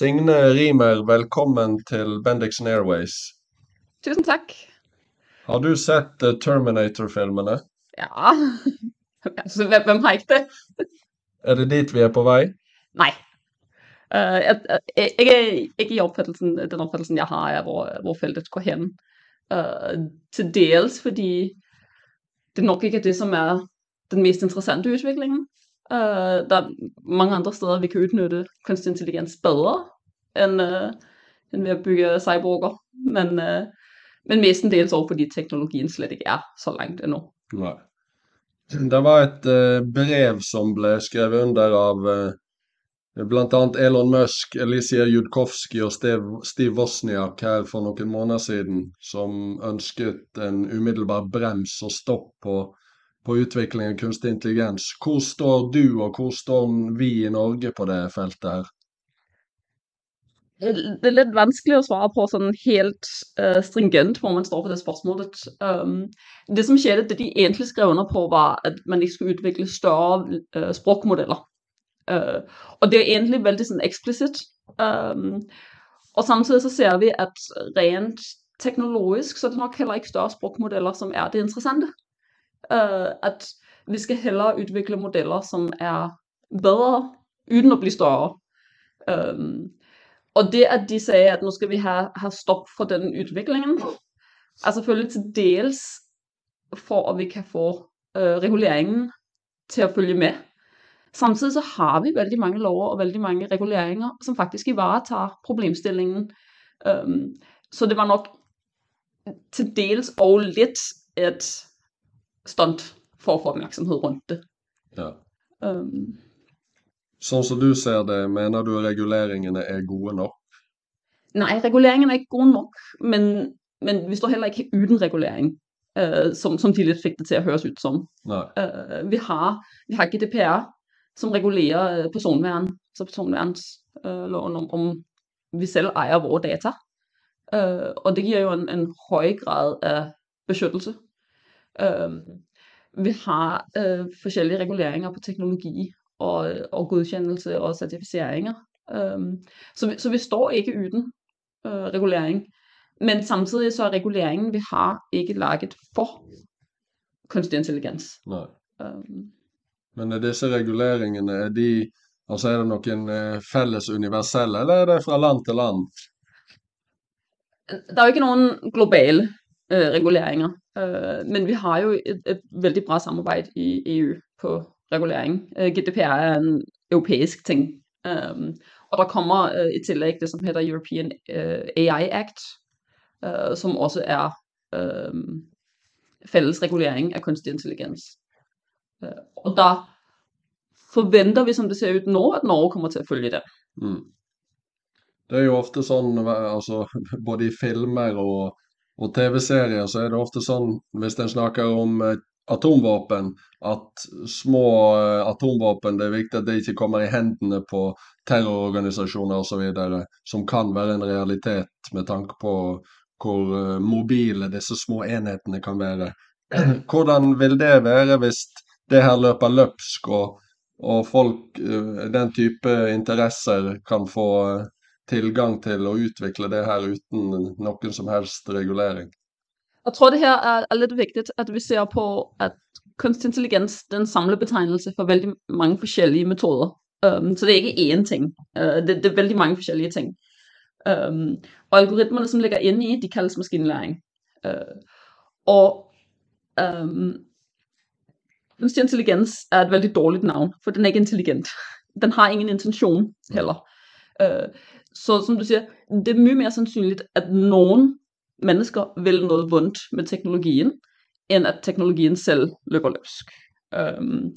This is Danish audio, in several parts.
Signe Rimer, velkommen til Bendixen Airways. Tusen takk. Har du sett uh, Terminator-filmene? Ja, altså, hvem, har ikke det? Er det dit vi er på vei? Nej. Uh, jeg, jeg, jeg er ikke i opfattelsen, den opfattelsen, jeg har af, hvor, hvor feltet går hen. Uh, til dels fordi det nok ikke er det, som er den mest interessante udvikling. Uh, der er mange andre steder, vi kan udnytte kunstig intelligens bedre, end, uh, end ved at bygge cyborger. Men, uh, men mestendels også fordi teknologien slet ikke er så langt endnu. Nej. Det var et uh, brev som blev skrevet under av uh, blant annet Elon Musk, Alicia Judkowski og Steve, Steve Wozniak her for noen måneder siden, som ønsket en umiddelbar brems og stopp på, på utvikling av kunstig intelligens. Hvor står du, og hvor står vi i Norge på det feltet her? Det er litt vanskelig å svare på sånn helt uh, stringent, hvor man står på det spørsmålet. Um, øhm, det som skjedde, det de egentlig skrev under på, var, at man ikke skulle utvikle større øh, uh, språkmodeller. Uh, øh, og det er egentlig veldig sånn eksplisitt. Um, øhm, og samtidig så ser vi, at rent teknologisk, så er det nok heller ikke større språkmodeller som er det interessante øh, at vi skal hellere udvikle modeller, som er bedre, uden at blive større. Um, og det, at de sagde, at nu skal vi have, have stop for den udviklingen, er selvfølgelig til dels for, at vi kan få øh, reguleringen til at følge med. Samtidig så har vi vældig mange lover og vældig mange reguleringer, som faktisk i varetager problemstillingen. Um, så det var nok til dels og lidt et stunt for at få opmærksomhed rundt det. Ja. Um, Sånn som du ser det, mener du reguleringene er gode nok? Nej, reguleringen er ikke god nok, men, men vi står heller ikke uden regulering, øh, som, som de lidt fik det til at høres ud som. Nej. Øh, vi, har, vi har GDPR, som regulerer øh, personværn, så personværnsloven øh, om, om vi selv ejer vores data. Øh, og det giver jo en, en høj grad af beskyttelse. Øh, vi har øh, forskellige reguleringer på teknologi, og, og godkendelse og certificeringer. Um, så, vi, så vi står ikke uden uh, regulering. Men samtidig så er reguleringen, vi har, ikke laget for kunstig intelligens. Nej. Um, Men er disse reguleringene, er de, altså er det noen uh, felles universelle, eller er det fra land til land? der er jo ikke nogen globale øh, reguleringer, Øh, men vi har jo et, et vældig bra samarbejde i EU på regulering. Øh, GDPR er en europæisk ting. Øh, og der kommer øh, et tillæg, det som hedder European øh, AI Act, øh, som også er øh, fælles regulering af kunstig intelligens. Øh, og der forventer vi, som det ser ud nu, at Norge kommer til at følge det. Mm. Det er jo ofte sådan, altså, både i filmer og, og TV-serier, så er det ofte sånn, hvis den snakker om eh, atomvapen, att at små eh, atomvapen, det er viktigt at det ikke kommer i händerna på terrororganisationer och så vidare, som kan være en realitet med tanke på hvor eh, mobila mobile disse små enhetene kan være. Hvordan vil det være hvis det her løper löpsk og, og folk, den type interesser, kan få tilgang til å utvikle det her uten noen som helst regulering? Jeg tror, det her er, er lidt vigtigt, at vi ser på, at kunstig intelligens er en samlebetegnelse for vældig mange forskellige metoder. Um, så det er ikke én ting. Uh, det, det er vældig mange forskellige ting. Um, og algoritmerne, som ligger inde i, de kaldes maskinlæring. Uh, og um, kunstig intelligens er et vældig dårligt navn, for den er ikke intelligent. Den har ingen intention heller. Uh, så som du siger, det er mye mere sandsynligt, at nogen mennesker vil noget vondt med teknologien, end at teknologien selv løber løbsk. Um,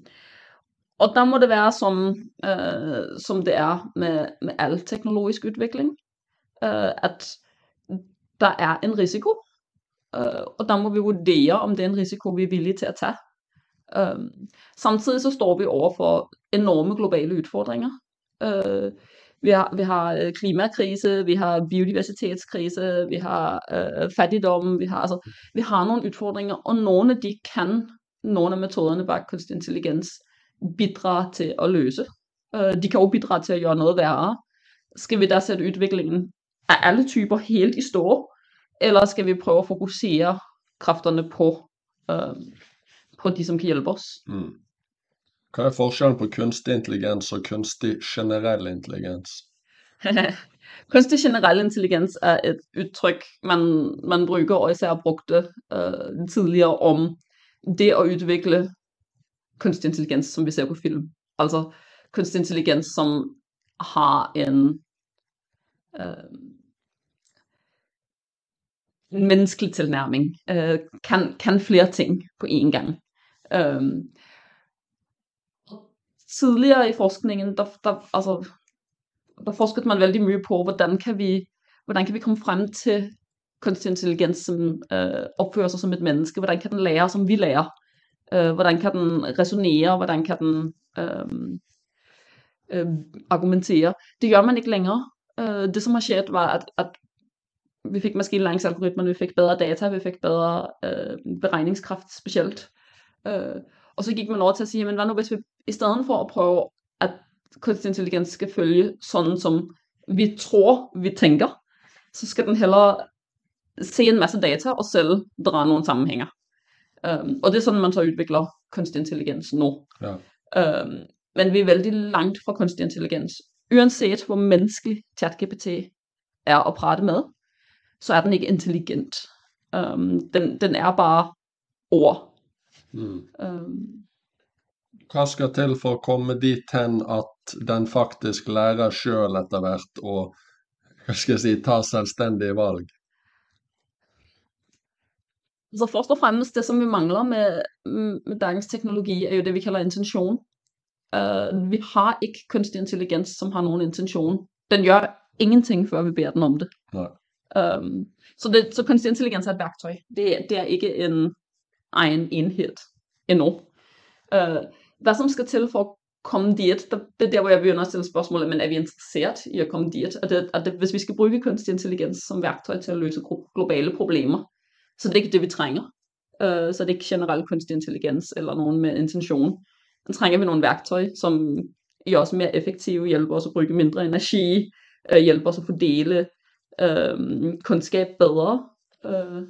og der må det være som, uh, som det er med, med al teknologisk udvikling, uh, at der er en risiko, uh, og der må vi vurdere, om det er en risiko, vi er villige til at tage. Um, samtidig så står vi over for enorme globale udfordringer. Uh, vi har, vi har øh, klimakrise, vi har biodiversitetskrise, vi har øh, fattigdom, vi har, altså, vi har nogle udfordringer, og nogle af de kan nogle af metoderne bag kunstig intelligens bidrage til at løse. Øh, de kan også bidrage til at gøre noget værre. skal vi da sætte udviklingen af alle typer helt i stå, eller skal vi prøve at fokusere kræfterne på, øh, på de, som kan hjælpe os? Mm. Hva er forskjellen på kunstig intelligens og kunstig generell intelligens? kunstig generel intelligens er et udtryk, man, man bruger og især brugte øh, tidligere om det at udvikle kunstig intelligens, som vi ser på film. Altså kunstig intelligens, som har en øh, menneskelig tilnærming, øh, kan, kan flere ting på én gang. Øh, tidligere i forskningen, der, der, altså, der forskede man vældig mye på, hvordan kan vi, hvordan kan vi komme frem til kunstig intelligens, som øh, opfører sig som et menneske, hvordan kan den lære, som vi lærer, øh, hvordan kan den resonere, hvordan kan den øh, øh, argumentere. Det gør man ikke længere. Øh, det som har sket var, at, at vi fik maskinlæringsalgoritmer, vi fik bedre data, vi fik bedre øh, beregningskraft specielt. Øh, og så gik man over til at sige, men hvad nu hvis vi i stedet for at prøve at kunstig intelligens skal følge sådan som vi tror, vi tænker, så skal den hellere se en masse data og selv drage nogle sammenhænger. Um, og det er sådan, man så udvikler kunstig intelligens nu. Ja. Um, men vi er vældig langt fra kunstig intelligens. Uanset hvor menneskelig ChatGPT er at prate med, så er den ikke intelligent. Um, den, den er bare ord. Mm. Um, Hva skal til for å komme dit hen at den faktisk lærer sjøl etter hvert og hva skal jeg si, ta selvstendige valg? Så først og fremmest, det som vi mangler med, med dagens teknologi, er jo det vi kalder intention. Uh, vi har ikke kunstig intelligens, som har nogen intention. Den gør ingenting, før vi beder den om det. Um, så, det, så kunstig intelligens er et værktøj. Det, det er ikke en egen enhed endnu. Uh, hvad som skal til for at komme dit, der, det er der, hvor jeg begynder at stille spørgsmålet, men er vi interesseret i at komme dit? Og, det, og det, hvis vi skal bruge kunstig intelligens som værktøj til at løse globale problemer, så det er ikke det, vi trænger. Uh, så det er ikke generelt kunstig intelligens eller nogen med intention. Så trænger vi nogle værktøj, som er også mere effektive, hjælper os at bruge mindre energi, uh, hjælper os at fordele uh, kundskab bedre, uh,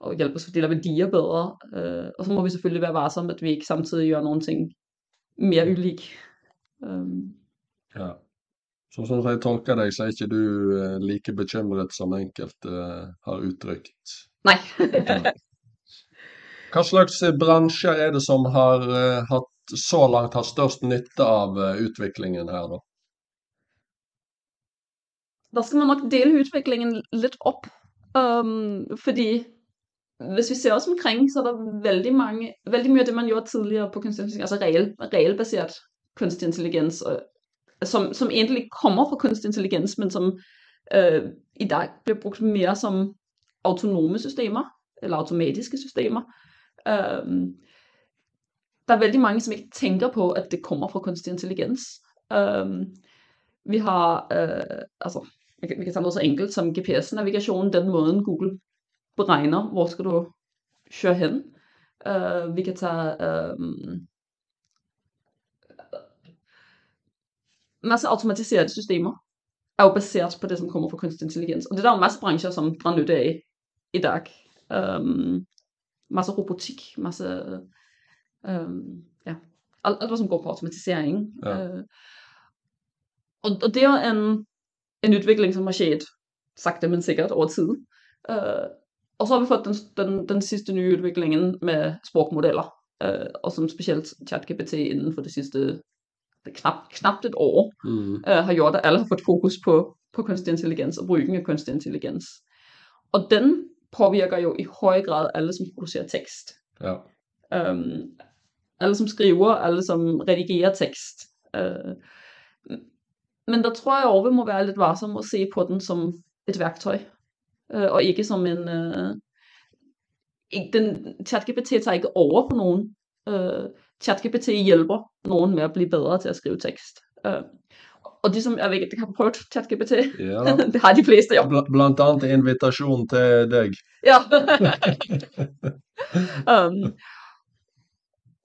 og hjælper os at fordele værdier bedre. Uh, og så må vi selvfølgelig være varsomme, at vi ikke samtidig gør nogle ting mere ulik. Um, ja. Så som jeg tolker deg, så er ikke du uh, like bekymret som enkelte uh, har uttrykt. Nej. Hva slags bransjer er det som har uh, hatt, så langt har størst nytte av uh, utviklingen her, da? Der skal man nok dele utviklingen litt opp. Um, fordi hvis vi ser os omkring, så er der veldig, mange, veldig mye af det man gjorde tidligere på kunstig intelligens, altså reell, realbaseret kunstig intelligens, og, som, som egentlig kommer fra kunstig intelligens, men som øh, i dag bliver brugt mere som autonome systemer, eller automatiske systemer. Øh, der er veldig mange, som ikke tænker på, at det kommer fra kunstig intelligens. Øh, vi har, øh, altså, vi kan tage noget så enkelt som GPS-navigation, den måde Google beregner, hvor skal du køre hen. Uh, vi kan tage um, masse automatiserede systemer er jo baseret på det, som kommer fra kunstig intelligens. Og det er der jo en masse brancher, som drar nytte af i dag. Um, masse robotik, masse um, ja, alt, alt, hvad som går på automatisering. Ja. Uh, og, og det er jo en, en udvikling, som har sket sagte, men sikkert over tid. Uh, og så har vi fået den, den, den sidste nye udviklingen med sprogmodeller, øh, og som specielt ChatGPT inden for det sidste knap, knapt et år mm. øh, har gjort, at alle har fået fokus på, på kunstig intelligens og brugen af kunstig intelligens. Og den påvirker jo i høj grad alle, som producerer tekst. Ja. Øhm, alle, som skriver, alle, som redigerer tekst. Øh, men der tror jeg også, vi må være lidt varsomme at se på den som et værktøj øh, og ikke som en... Øh, den, ChatGPT tager ikke over på nogen. Øh, ChatGPT hjælper nogen med at blive bedre til at skrive tekst. Øh, og de som jeg ved ikke, har prøvet ChatGPT, ja, det har de fleste jo. Bl blandt andet invitation til dig. Ja. um,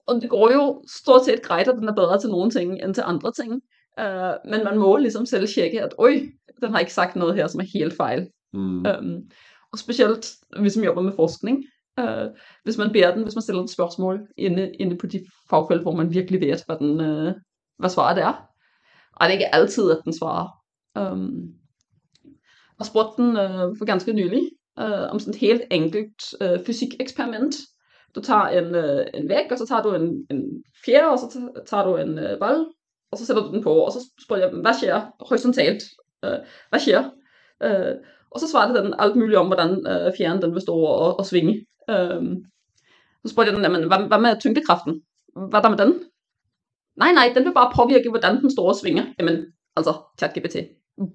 og det går jo stort set greit, at den er bedre til nogle ting end til andre ting. Uh, men man må ligesom selv tjekke, at oj, den har ikke sagt noget her, som er helt fejl. Mm. Um, og specielt, vi som jobber med forskning, uh, hvis man beder den, hvis man stiller et spørgsmål inde, inde på de fagfelt, hvor man virkelig ved, hvad, den, uh, hvad svaret er. Og det er ikke altid, at den svarer. Øhm, um, og spurgte den uh, for ganske nylig uh, om sådan et helt enkelt uh, fysikeksperiment. Du tager en, uh, en væg, og så tager du en, en fjerde, og så tager du en uh, bold, og så sætter du den på, og så spørger jeg, hvad sker horisontalt? Uh, hvad sker? Uh, og så svarede den alt muligt om, hvordan uh, fjeren den vil stå og, og svinge. Uh, så spurgte jeg den, jamen, hvad, hvad med tyngdekraften? Hvad er der med den? Nej, nej, den vil bare påvirke, hvordan den står og svinger. Jamen, altså, ChatGPT.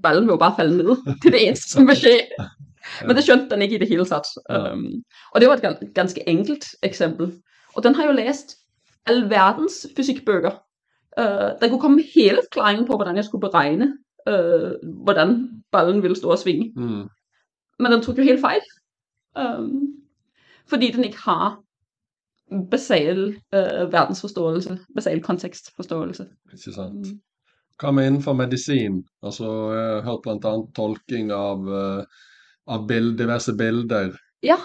Ballen vil jo bare falde ned. Det er det eneste, som vil ske. Men det skjønte den ikke i det hele taget. Ja. Um, og det var et ganske enkelt eksempel. Og den har jo læst alverdens fysikbøger. Uh, der kunne komme hele forklaringen på, hvordan jeg skulle beregne, uh, hvordan ballen ville stå og svinge. Mm. Men den tog jo helt fejl. Um, fordi den ikke har basal uh, verdensforståelse, basal kontekstforståelse. Ikke sant. Mm. Hva innenfor medisin? Altså, jeg har hørt blant annet tolking av, eh, av bild, diverse bilder. Ja,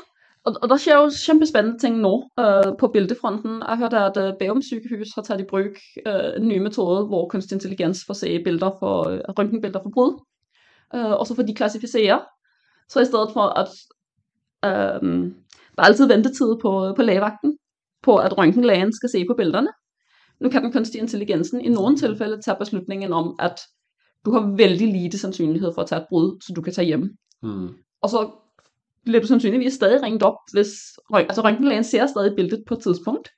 og, og der sker jo kæmpespændende ting nu øh, på bildefronten. Jeg hørte, at øh, Bærum sygehus har taget i brug øh, en ny metode, hvor kunstig intelligens får se billeder for, øh, røntgenbilleder for brud, øh, og så får de klassificere. Så i stedet for at øh, der er altid ventetid på, på lægevagten, på at røntgenlægen skal se på billederne. Nu kan den kunstige intelligensen i nogle tilfælde tage beslutningen om, at du har vældig lite sandsynlighed for at tage et brud, så du kan tage hjem. Mm. Og så bliver du sandsynligvis stadig ringet op, hvis altså røntgenlægen ser stadig billedet på et tidspunkt,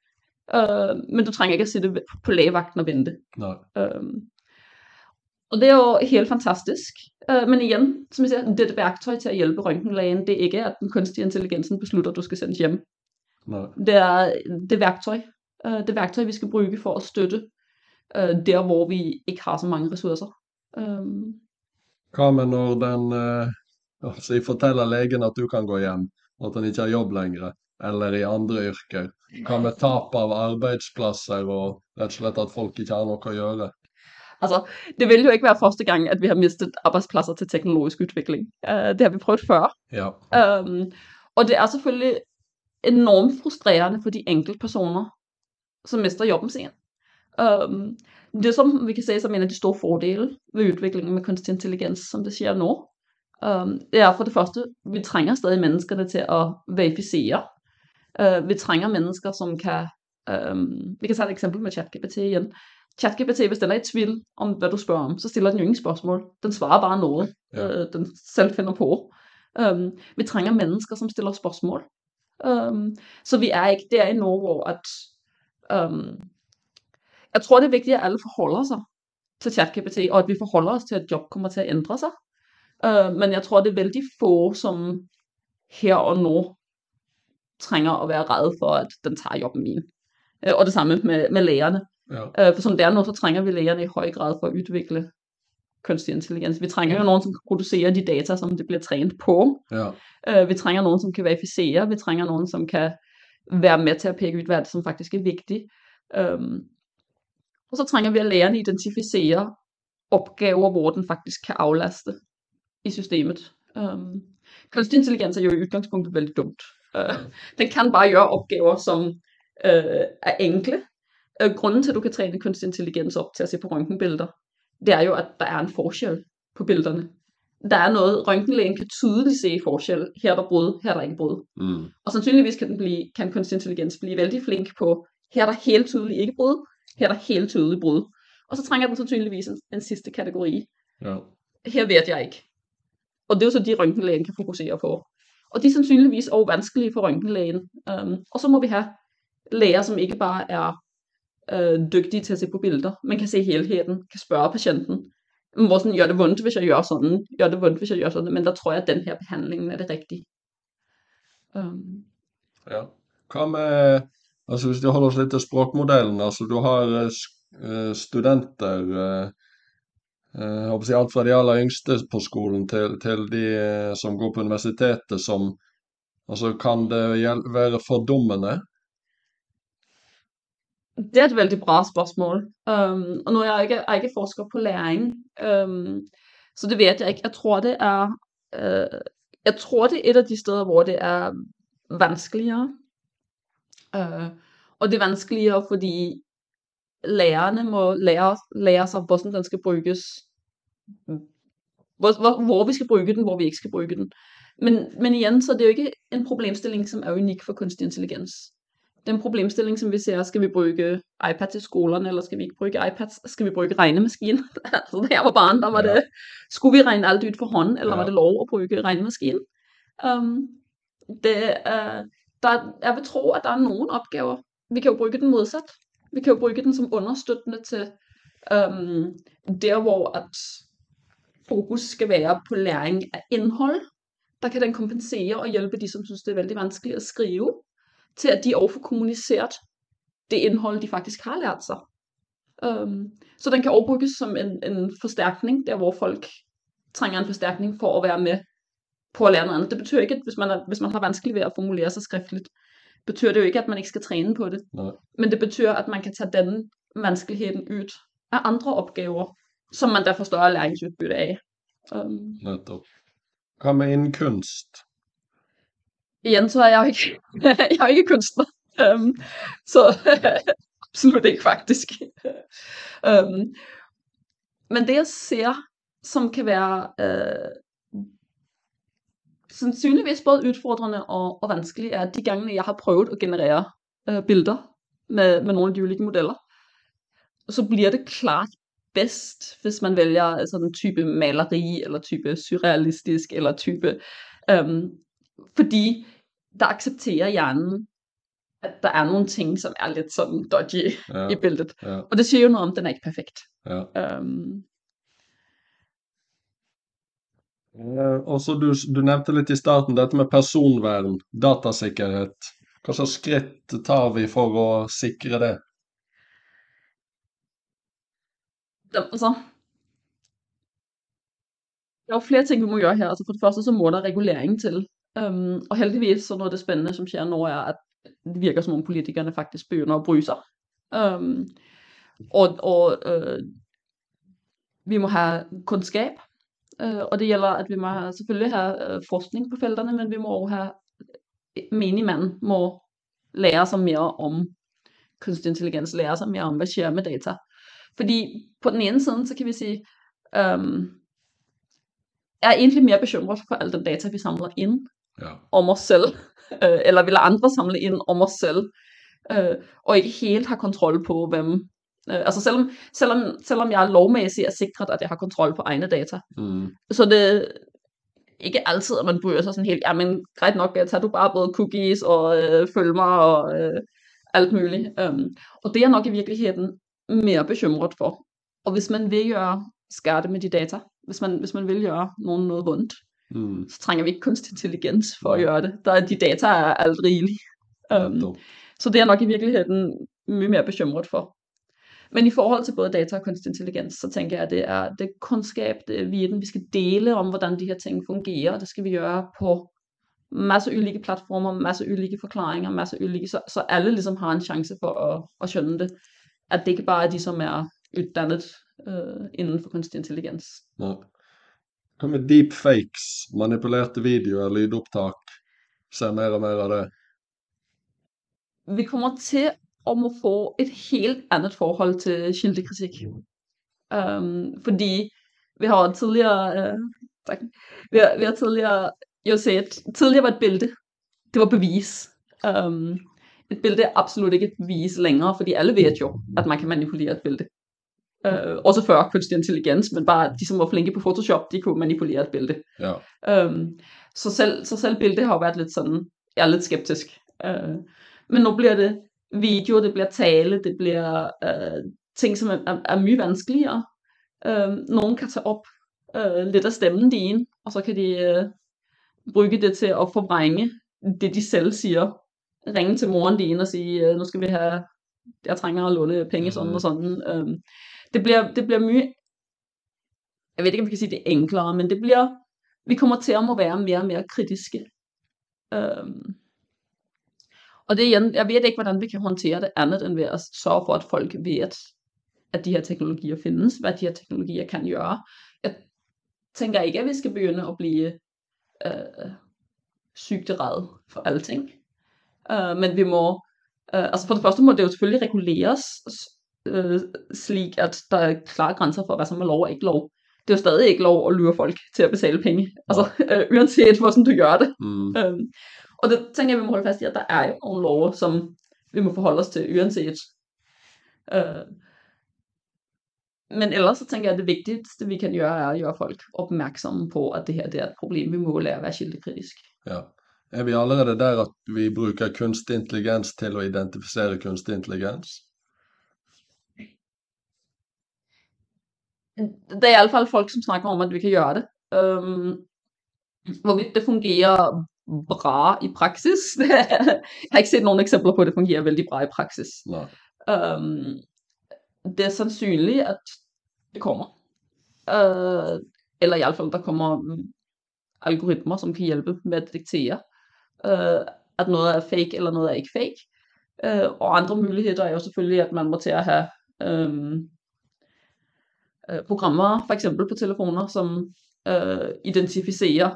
øh, men du trænger ikke at sætte på lægevagten og vente. Nej. Øh, og det er jo helt fantastisk. Øh, men igen, som jeg siger, det er et værktøj til at hjælpe røntgenlægen. Det er ikke, at den kunstige intelligensen beslutter, at du skal sendes hjem. Nej. Det er det værktøj, øh, det værktøj, vi skal bruge for at støtte øh, der, hvor vi ikke har så mange ressourcer. Øh, Hva med når den eh, altså, forteller legen at du kan gå hjem, og at han ikke har jobb lenger, eller i andre yrker? Hva med tap av arbeidsplasser og rett og slett at folk ikke har noe å gjøre? Altså, det vil jo ikke være første gang, at vi har mistet arbejdspladser til teknologisk udvikling. Uh, det har vi prøvet før. Ja. Um, og det er selvfølgelig enormt frustrerende for de enkelte personer, som mister jobben sin. Um, det som vi kan se som en af de store fordele ved udviklingen med kunstig intelligens, som det sker nu, um, er for det første, vi trænger stadig menneskerne til at verificere. Uh, vi trænger mennesker, som kan, um, vi kan tage et eksempel med ChatGPT igen. ChatGPT, hvis den er i tvivl om, hvad du spørger om, så stiller den jo ingen spørgsmål. Den svarer bare noget, Ja. øh, den selv finder på. Um, vi trænger mennesker, som stiller spørgsmål. Um, så vi er ikke der endnu, hvor at, um, jeg tror, det er vigtigt, at alle forholder sig til ChatGPT, og at vi forholder os til, at job kommer til at ændre sig. Uh, men jeg tror, det er vældig få, som her og nu trænger at være redde for, at den tager jobben min. Uh, og det samme med, med lægerne. ja. Øh, for som det er nu, så trænger vi lægerne i høj grad for at udvikle kunstig intelligens. Vi trænger jo nogen, som kan producere de data, som det bliver trænet på. ja. Øh, vi trænger nogen, som kan verificere. Vi trænger nogen, som kan være med til at pege ud, hvad det, som faktisk er vigtigt. Øhm, og så trænger vi at lærerne identificere opgaver, hvor den faktisk kan aflaste i systemet. Øhm, kunstig intelligens er jo i udgangspunktet vældig dumt. Øh, den kan bare gøre opgaver, som øh, er enkle. Øh, grunden til, at du kan træne kunstig intelligens op til at se på røntgenbilleder, det er jo, at der er en forskel på billederne. Der er noget, røntgenlægen kan tydeligt se forskel. Her er der brud, her er der ikke brud. Mm. Og sandsynligvis kan, den blive, kan kunstig intelligens blive vældig flink på, her er der helt tydeligt ikke brud, her er der helt tydeligt brud. Og så trænger den sandsynligvis en, en sidste kategori. ja. Her ved jeg ikke. Og det er jo så de, røntgenlægen kan fokusere på. Og de er sandsynligvis også vanskelige for røntgenlægen. Um, og så må vi have læger, som ikke bare er øh, dygtige til at se på billeder, men kan se helheden, kan spørge patienten, hvor sådan, gør det vondt, hvis jeg gør sådan, gør det vondt, hvis jeg gør sådan, men der tror jeg, at den her behandling er det rigtige. Um, Ja. Kom med Altså hvis vi holder oss lidt til språkmodellen. Altså du har uh, studenter eh, eh, alt fra de aller yngste på skolen til, til de eh, som går på universitetet som Altså kan det være fordummende? Det er et veldig bra spørsmål. Um, ehm, og nu er jeg ikke, jeg ikke forsker på læring, um, ehm, så det vet jeg ikke. Jeg tror det er uh, eh, jeg tror det er et af de steder, hvor det er vanskeligere. Uh, og det er vanskeligere, fordi lærerne må lære, lære sig, hvordan den skal bruges. Hvor, hvor, hvor vi skal bruge den, hvor vi ikke skal bruge den. Men, men igen, så er det jo ikke en problemstilling, som er unik for kunstig intelligens. Den problemstilling, som vi ser, skal vi bruge iPad i skolerne, eller skal vi ikke bruge iPads? Skal vi bruge regnemaskinen? altså, da jeg var barn, der var ja. det, skulle vi regne alt ud for hånd, eller ja. var det lov at bruge regnemaskinen? Um, det, uh, der, jeg vil tro, at der er nogle opgaver. Vi kan jo bruge den modsat. Vi kan jo bruge den som understøttende til øhm, der, hvor at fokus skal være på læring af indhold. Der kan den kompensere og hjælpe de, som synes, det er veldig vanskeligt at skrive, til at de også kommuniceret det indhold, de faktisk har lært sig. Øhm, så den kan også bruges som en, en forstærkning, der hvor folk trænger en forstærkning for at være med på at lære noget andet. Det betyder ikke, at hvis man, er, hvis man har vanskeligt ved at formulere sig skriftligt, betyder det jo ikke, at man ikke skal træne på det. Nej. Men det betyder, at man kan tage den vanskeligheden ud af andre opgaver, som man derfor større læringsudbytte af. Um, Netop. Hvad med en kunst? Igen, så er jeg jo ikke, jeg er jo ikke kunstner. Um, så absolut ikke faktisk. um, men det jeg ser, som kan være uh, sandsynligvis både udfordrende og, og vanskelige, er de gange, jeg har prøvet at generere uh, billeder med, med nogle af de ulike modeller, så bliver det klart bedst, hvis man vælger altså den type maleri, eller type surrealistisk, eller type, um, fordi der accepterer hjernen, at der er nogle ting, som er lidt sådan dodgy ja, i billedet. Ja. Og det siger jo noget om, at den er ikke perfekt. Ja. Um, Uh, Eh, og så du, du nevnte litt i starten dette med personvern, datasikkerhet. Hva slags skritt tar vi for å sikre det? det altså, der er jo flere ting, vi må gøre her. Altså for det første, så må der regulering til. Um, og heldigvis, så noget af det spændende, som sker nu, er, at det virker som om politikerne faktisk begynder at bryde sig. Um, ehm, og og uh, vi må have kundskab, uh, og det gælder, at vi må have, selvfølgelig have uh, forskning på felterne, men vi må også have, menigmand må lære sig mere om kunstig intelligens, lære sig mere om, hvad sker med data. Fordi på den ene side, så kan vi sige, um, jeg er egentlig mere bekymret for al den data, vi samler ind, ja. om os selv, øh, eller vil andre samle ind om os selv, øh, og ikke helt har kontrol på, hvem... Øh, altså selvom, selvom, selvom jeg er lovmæssig er sikret, at jeg har kontrol på egne data, mm. så det ikke altid, at man bryder sig sådan helt, ja, men greit nok, tager du bare både cookies og øh, følg mig og øh, alt muligt. Um, og det er nok i virkeligheden mere bekymret for. Og hvis man vil gøre skade med de data, hvis man, hvis man vil gøre nogen noget vondt, mm. så trænger vi ikke kunstig intelligens for at gøre det. Der er, de data er alt rigeligt. Um, så det er nok i virkeligheden mye mere bekymret for. Men i forhold til både data og kunstig intelligens, så tænker jeg, at det er det kundskab, det er viden, vi skal dele om, hvordan de her ting fungerer. Det skal vi gøre på masse ulike platformer, masse ulike forklaringer, masse ulike, så, så alle ligesom har en chance for at, at skønne det. At det ikke bare er de, som er uddannet øh, inden for kunstig intelligens. Nej. Hva med deepfakes, manipulerte videoer, lydopptak? Ser mer og mer av det. Vi kommer til at må få et helt andet forhold til kildekritik. Um, fordi vi har tidligere, uh, tak, vi har, vi har tidligere jo set, tidligere var et billede, det var bevis. Um, et billede er absolut ikke et bevis længere, fordi alle ved jo, at man kan manipulere et billede. Uh, også før kunstig intelligens, men bare de, som var flinke på Photoshop, de kunne manipulere et billede. Ja. Um, så, selv, så selv billedet har jo været lidt sådan, jeg er lidt skeptisk. Uh, men nu bliver det video, det bliver tale, det bliver uh, ting, som er, er, mye vanskeligere. Uh, nogen kan tage op uh, lidt af stemmen din, og så kan de uh, bruge det til at forvrænge det, de selv siger. Ringe til moren din og sige, uh, nu skal vi have, jeg trænger at låne penge sådan og sådan. Um, det bliver, det bliver mye, jeg ved ikke, om vi kan sige det enklere, men det bliver, vi kommer til at må være mere og mere kritiske. Um, Og det igen, jeg ved ikke, hvordan vi kan håndtere det andet end ved at sørge for, at folk ved, at de her teknologier findes, hvad de her teknologier kan gøre. Jeg tænker ikke, at vi skal begynde at blive øh, sygderæde for alting. Øh, men vi må, øh, altså for det første må det jo selvfølgelig reguleres, øh, slik at der er klare grænser for, hvad som er lov og ikke lov. Det er jo stadig ikke lov at lure folk til at betale penge, altså øh, uanset hvordan du gør det. Mm. Øhm, og det tænker jeg, vi må holde fast i, at der er jo nogle love, som vi må forholde os til, uanset. Øh, men ellers så tænker jeg, at det vigtigste, vi kan gøre, er at gøre folk opmærksomme på, at det her det er et problem. Vi må lære at være kildekritisk. Ja. Er vi allerede der at vi bruker kunstig intelligens til å identifisere kunstig intelligens? Der er i hvert fald folk, som snakker om, at vi kan gøre det. Øhm, hvorvidt det fungerer bra i praksis, jeg har ikke set nogen eksempler på, at det fungerer vældig bra i praksis. Nei. Øhm, det er sandsynligt, at det kommer. Øh, eller i hvert fald, der kommer mm, algoritmer, som kan hjælpe med at detektere, øh, at noget er fake, eller noget er ikke fake. Øh, og andre muligheder er jo selvfølgelig, at man må til at have øhm, øh, programmer, for eksempel på telefoner, som øh, identificerer,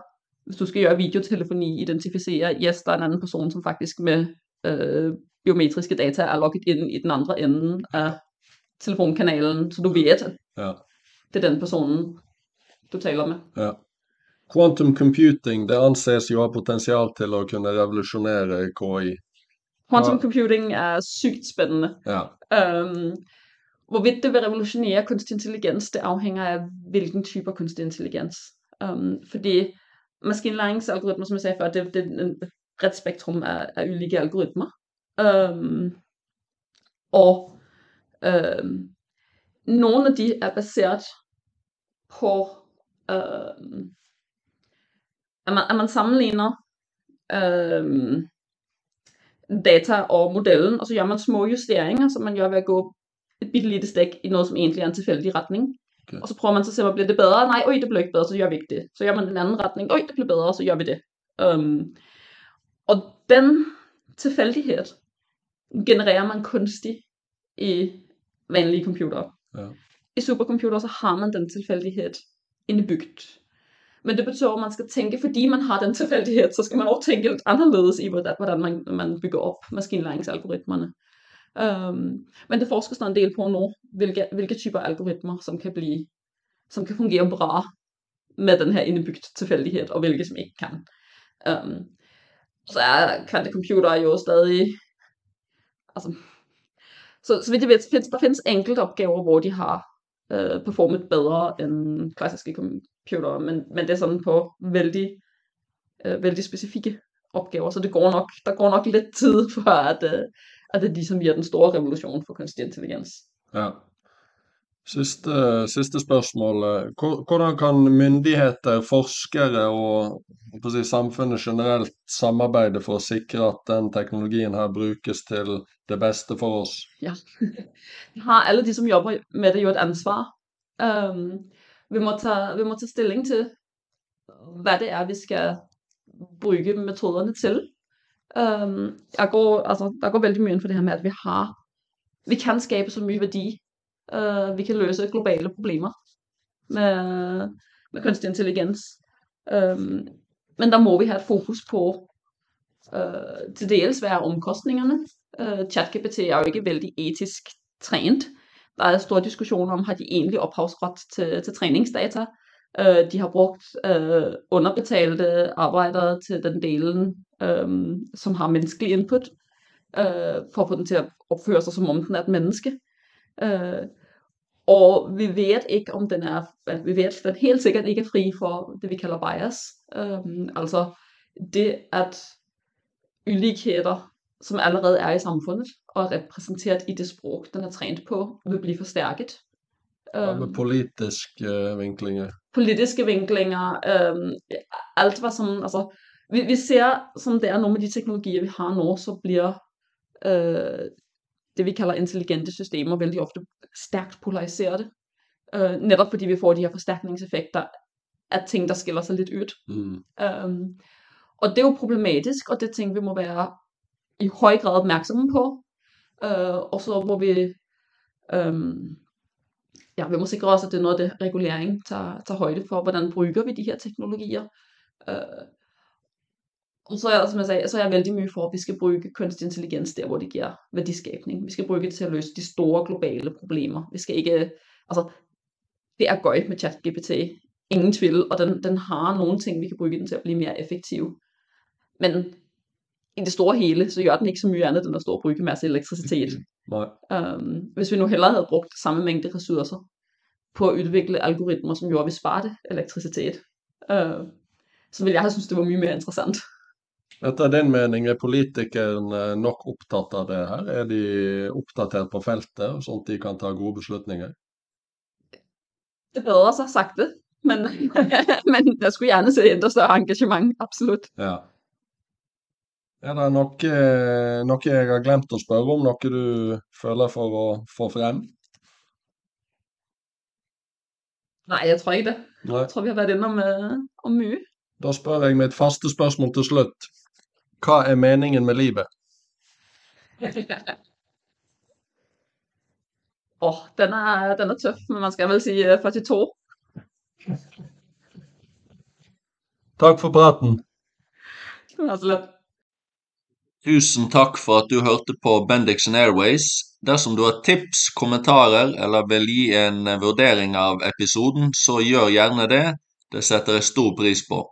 hvis du skal gøre videotelefoni, identificerer, yes, der er en anden person, som faktisk med øh, biometriske data er logget ind i den andre ende af telefonkanalen, så du ved, at Ja. det er den personen, du taler med. ja. Quantum computing det anses jo ha potensial til å kunne revolusjonere KI. Quantum Ja. computing er sygt spændende. Ja. Øhm, hvorvidt det vil revolutionere kunstig intelligens, det afhænger af, hvilken type af kunstig intelligens. Um, fordi maskinlæringsalgoritmer, som jeg sagde før, det, det er et bredt spektrum af, af ulike algoritmer. Um, og um, nogle af de er baseret på, um, at, man, at man sammenligner um, data og modellen, og så gør man små justeringer, som man gør ved at gå et bitte lille stik i noget, som egentlig er en tilfældig retning. Okay. Og så prøver man så at se, om bliver det bedre? Nej, øj, det blev ikke bedre, så gør vi ikke det. Så gør man den anden retning, øj, det blev bedre, så gør vi det. Um, og den tilfældighed genererer man kunstigt i vanlige computere. Ja. I supercomputere, så har man den tilfældighed indebygget. Men det betyder, at man skal tænke, fordi man har den tilfældighed, så skal man også tænke lidt anderledes i, hvordan, hvordan man, man bygger op maskinlæringsalgoritmerne. Um, men det forskes der en del på nu, hvilke, hvilke typer algoritmer, som kan blive, som kan fungere bra med den her indebygget tilfældighed, og hvilke som ikke kan. Um, så er kvantecomputere jo stadig, altså, så, så vidt jeg ved, findes, der findes enkelte opgaver, hvor de har øh, performet bedre end klassiske computere, men, men det er sådan på vældig, øh, vældig specifikke opgaver, så det går nok, der går nok lidt tid for, at, øh, at det ligesom bliver den store revolution for kunstig intelligens. Ja. Siste spørsmål. Hvor- Hvordan kan myndigheter, forskere og si, samfunnet generelt samarbeide for å sikre at den teknologien her brukes til det beste for oss? Ja. har alle de, som jobber med det, jo et ansvar. Um, vi, må tage, vi må tage stilling til, hvad det er, vi skal bruge metoderne til. Um, jeg går, altså, der går veldig mye ind for det her med, at vi har, vi kan skabe så mye værdi. Uh, vi kan løse globale problemer med, med kunstig intelligens. Um, men der må vi have et fokus på uh, til dels være omkostningerne. Uh, ChatGPT er jo ikke vældig etisk trænet. Der er stor diskussion om, har de egentlig ophavsret til, til træningsdata. Øh, de har brugt øh, underbetalte arbejdere til den delen, øh, som har menneskelig input, øh, for at få den til at opføre sig, som om den er et menneske. Øh, og vi ved ikke, om den er, vi ved, at den helt sikkert ikke er fri for det, vi kalder bias. Um, altså det, at ulikheder, som allerede er i samfundet, og er repræsenteret i det sprog, den er trænet på, vil blive forstærket. Um, med politiske vinklinger. politiske vinklinger, øhm, alt hvad som, altså, vi, vi ser, som det er nogle af de teknologier, vi har nu, så bliver øh, det, vi kalder intelligente systemer, vældig ofte stærkt polariserede. Øh, netop fordi vi får de her forstærkningseffekter af ting, der skiller sig lidt ud. Mm. Um, og det er jo problematisk, og det ting, vi må være i høj grad opmærksomme på. Øh, og så må vi, øh, ja, vi må sikre os, at det er noget af det regulering tager, tager højde for, hvordan bruger vi de her teknologier. Øh, og så er jeg, som jeg sagde, så er jeg vældig mye for, at vi skal bruge kunstig intelligens der, hvor det giver værdiskabning. Vi skal bruge det til at løse de store globale problemer. Vi skal ikke, altså, det er gøjt med ChatGPT. Ingen tvivl, og den, den har nogle ting, vi kan bruge den til at blive mere effektiv. Men i det store hele, så gør den ikke så mye andet, end at stå og bruge masse elektricitet. Mm-hmm. Nej. Um, hvis vi nu hellere havde brugt samme mængde ressourcer på at udvikle algoritmer, som gjorde, at vi sparte elektricitet, uh, så ville jeg have synes, det var mye mere interessant. Etter din mening, er politikerne nok opptatt av det her? Er de oppdatert på feltet, sånn at de kan ta gode beslutninger? Det bedre sig sagte, men, men jeg skulle gjerne se endnu større engagement, absolut. Ja. Er det noe, noe jeg har glemt å spørre om, noe du føler for å få frem? Nej, jeg tror ikke det. Nei. Jeg tror, vi har været inde om, uh, om mye. Da spør jeg mitt faste spørsmål til slutt. Hva er meningen med livet? Åh, oh, den er, den er tøff, men man skal vel uh, 42. Takk for praten. Altså, Tusen takk for at du hørte på Bendixen Airways. Dersom du har tips, kommentarer eller vil gi en vurdering av episoden, så gjør gjerne det. Det setter jeg stor pris på.